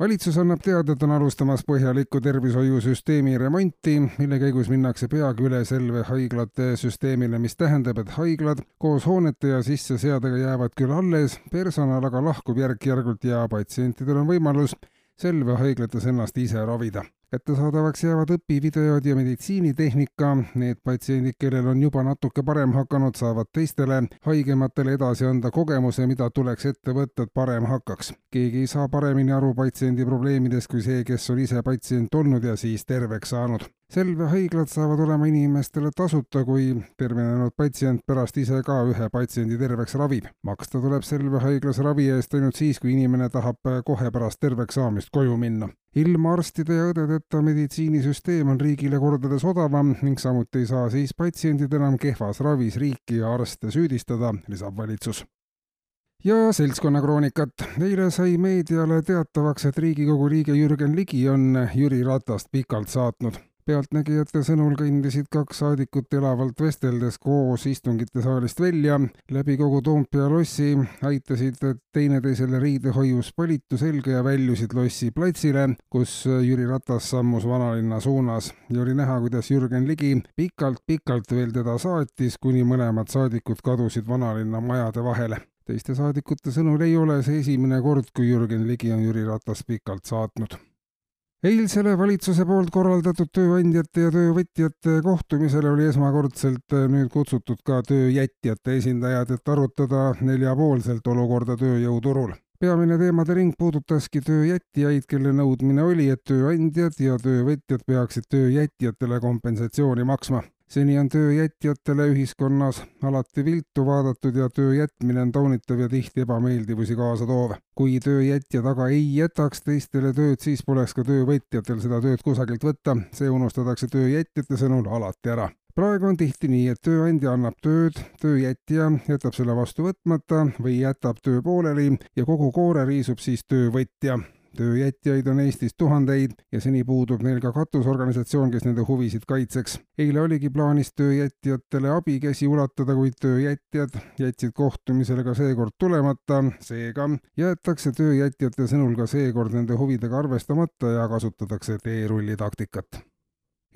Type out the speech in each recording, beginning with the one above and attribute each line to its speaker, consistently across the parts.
Speaker 1: valitsus annab teada, et on alustamas põhjalikku tervishoiusüsteemi remonti, mille käigus minnakse peagi üle Selve haiglate süsteemile, mis tähendab, et haiglad koos hoonete ja sisseseadega jäävad küll alles, personal aga lahkub järk-järgult ja patsientidel on võimalus Selve haiglates ennast ise ravida kättesaadavaks jäävad õpivideod ja meditsiinitehnika, need patsiendid, kellel on juba natuke parem hakanud, saavad teistele haigematele edasi anda kogemuse, mida tuleks ette võtta, et parem hakkaks. keegi ei saa paremini aru patsiendi probleemidest kui see, kes on ise patsient olnud ja siis terveks saanud Selve haiglad saavad olema inimestele tasuta, kui tervenenud patsient pärast ise ka ühe patsiendi terveks ravib. maksta tuleb Selve haiglas ravi eest ainult siis, kui inimene tahab kohe pärast terveks saamist koju minna. ilma arstide ja õdedeta meditsiinisüsteem on riigile kordades odavam ning samuti ei saa siis patsiendid enam kehvas ravis riiki ja arste süüdistada, lisab valitsus ja seltskonnakroonikat. eile sai meediale teatavaks, et Riigikogu liige Jürgen Ligi on Jüri Ratast pikalt saatnud pealtnägijate sõnul kõndisid kaks saadikut elavalt vesteldes koos istungite saalist välja. Läbi kogu Toompea lossi, aitasid teineteisele riidehoius palitu selga ja väljusid lossi platsile, kus Jüri Ratas sammus vanalinna suunas. Ja oli näha, kuidas Jürgen Ligi pikalt-pikalt veel teda saatis, kuni mõlemad saadikud kadusid vanalinna majade vahele. Teiste saadikute sõnul ei ole see esimene kord, kui Jürgen Ligi on Jüri Ratast pikalt saatnud eilsele valitsuse poolt korraldatud tööandjate ja töövõtjate kohtumisele oli esmakordselt äh, nüüd kutsutud ka tööjätjate esindajad, et arutada neljapoolselt olukorda tööjõuturul. peamine teemade ring puudutaski tööjätjaid, kelle nõudmine oli, et tööandjad ja töövõtjad peaksid tööjätjatele kompensatsiooni maksma seni on töö jätjatele ühiskonnas alati viltu vaadatud ja töö jätmine on taunitav ja tihti ebameeldivusi kaasa toov. kui tööjätja taga ei jätaks teistele tööd, siis poleks ka töövõtjatel seda tööd kusagilt võtta, see unustatakse tööjätjate sõnul alati ära. Praegu on tihti nii, et tööandja annab tööd, tööjätja jätab selle vastu võtmata või jätab töö pooleli ja kogu koore riisub siis töövõtja tööjätjaid on Eestis tuhandeid ja seni puudub neil ka katusorganisatsioon, kes nende huvisid kaitseks. eile oligi plaanis tööjätjatele abikäsi ulatada, kuid tööjätjad jätsid kohtumisele ka seekord tulemata, seega jäetakse tööjätjate sõnul ka seekord nende huvidega arvestamata ja kasutatakse teerulli taktikat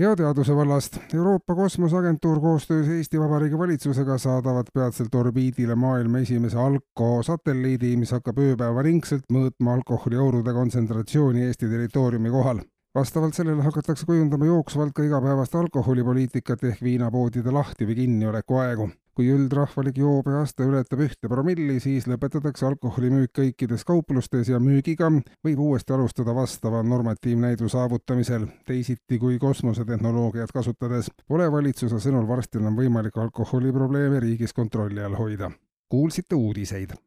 Speaker 1: ja teaduse vallast. Euroopa Kosmoseagentuur koostöös Eesti Vabariigi valitsusega saadavad peatselt orbiidile maailma esimese alkosatelliidi, mis hakkab ööpäevaringselt mõõtma alkoholiaurude kontsentratsiooni Eesti territooriumi kohal vastavalt sellele hakatakse kujundama jooksvalt ka igapäevast alkoholipoliitikat ehk viinapoodide lahti või kinnioleku aegu kui üldrahvalik joobeaste ületab ühte promilli, siis lõpetatakse alkoholimüük kõikides kauplustes ja müügiga võib uuesti alustada vastava normatiivnäidu saavutamisel. teisiti kui kosmosetehnoloogiat kasutades pole valitsuse sõnul varsti enam võimalik alkoholiprobleeme riigis kontrolli all hoida. kuulsite uudiseid.